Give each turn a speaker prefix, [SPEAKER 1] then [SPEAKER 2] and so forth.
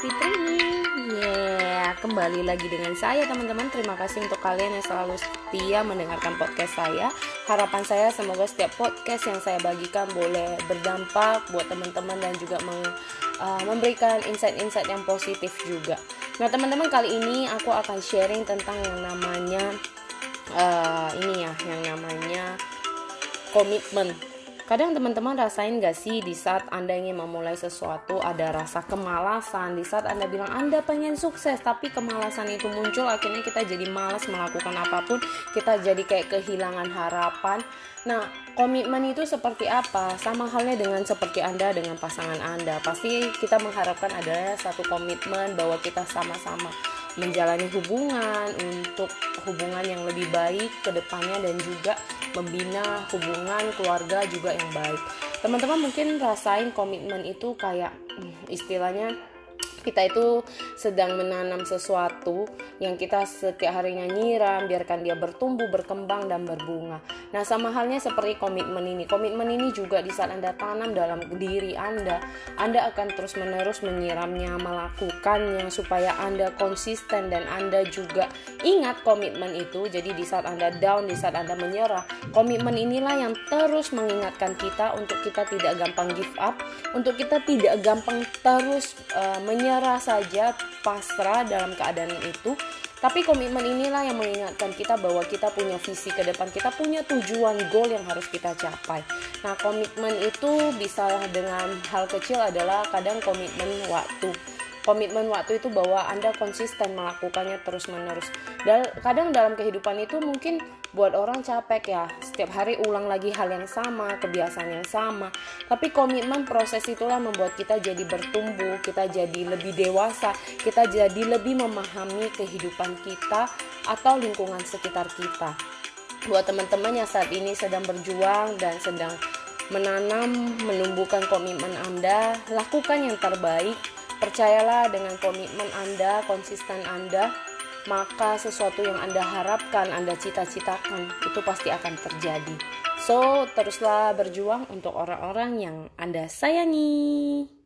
[SPEAKER 1] Fitri Yeah, kembali lagi dengan saya teman-teman. Terima kasih untuk kalian yang selalu setia mendengarkan podcast saya. Harapan saya semoga setiap podcast yang saya bagikan boleh berdampak buat teman-teman dan juga meng, uh, memberikan insight-insight yang positif juga. Nah teman-teman kali ini aku akan sharing tentang yang namanya uh, ini ya, yang namanya komitmen Kadang teman-teman rasain gak sih di saat Anda ingin memulai sesuatu ada rasa kemalasan? Di saat Anda bilang Anda pengen sukses tapi kemalasan itu muncul akhirnya kita jadi malas melakukan apa pun. Kita jadi kayak kehilangan harapan. Nah komitmen itu seperti apa? Sama halnya dengan seperti Anda dengan pasangan Anda. Pasti kita mengharapkan ada satu komitmen bahwa kita sama-sama menjalani hubungan untuk hubungan yang lebih baik ke depannya dan juga membina hubungan keluarga juga yang baik. Teman-teman mungkin rasain komitmen itu kayak hmm, istilahnya kita itu sedang menanam sesuatu yang kita setiap harinya nyiram, biarkan dia bertumbuh, berkembang, dan berbunga. Nah, sama halnya seperti komitmen ini. Komitmen ini juga di saat Anda tanam dalam diri Anda, Anda akan terus-menerus menyiramnya, melakukannya, supaya Anda konsisten dan Anda juga ingat komitmen itu. Jadi, di saat Anda down, di saat Anda menyerah, komitmen inilah yang terus mengingatkan kita untuk kita tidak gampang give up, untuk kita tidak gampang terus uh, menyerah menyerah saja pasrah dalam keadaan itu. Tapi komitmen inilah yang mengingatkan kita bahwa kita punya visi ke depan, kita punya tujuan goal yang harus kita capai. Nah, komitmen itu bisa dengan hal kecil adalah kadang komitmen waktu komitmen waktu itu bahwa Anda konsisten melakukannya terus-menerus. Dan kadang dalam kehidupan itu mungkin buat orang capek ya, setiap hari ulang lagi hal yang sama, kebiasaan yang sama. Tapi komitmen proses itulah membuat kita jadi bertumbuh, kita jadi lebih dewasa, kita jadi lebih memahami kehidupan kita atau lingkungan sekitar kita. Buat teman-teman yang saat ini sedang berjuang dan sedang menanam, menumbuhkan komitmen Anda, lakukan yang terbaik Percayalah dengan komitmen Anda, konsisten Anda, maka sesuatu yang Anda harapkan, Anda cita-citakan, itu pasti akan terjadi. So, teruslah berjuang untuk orang-orang yang Anda sayangi.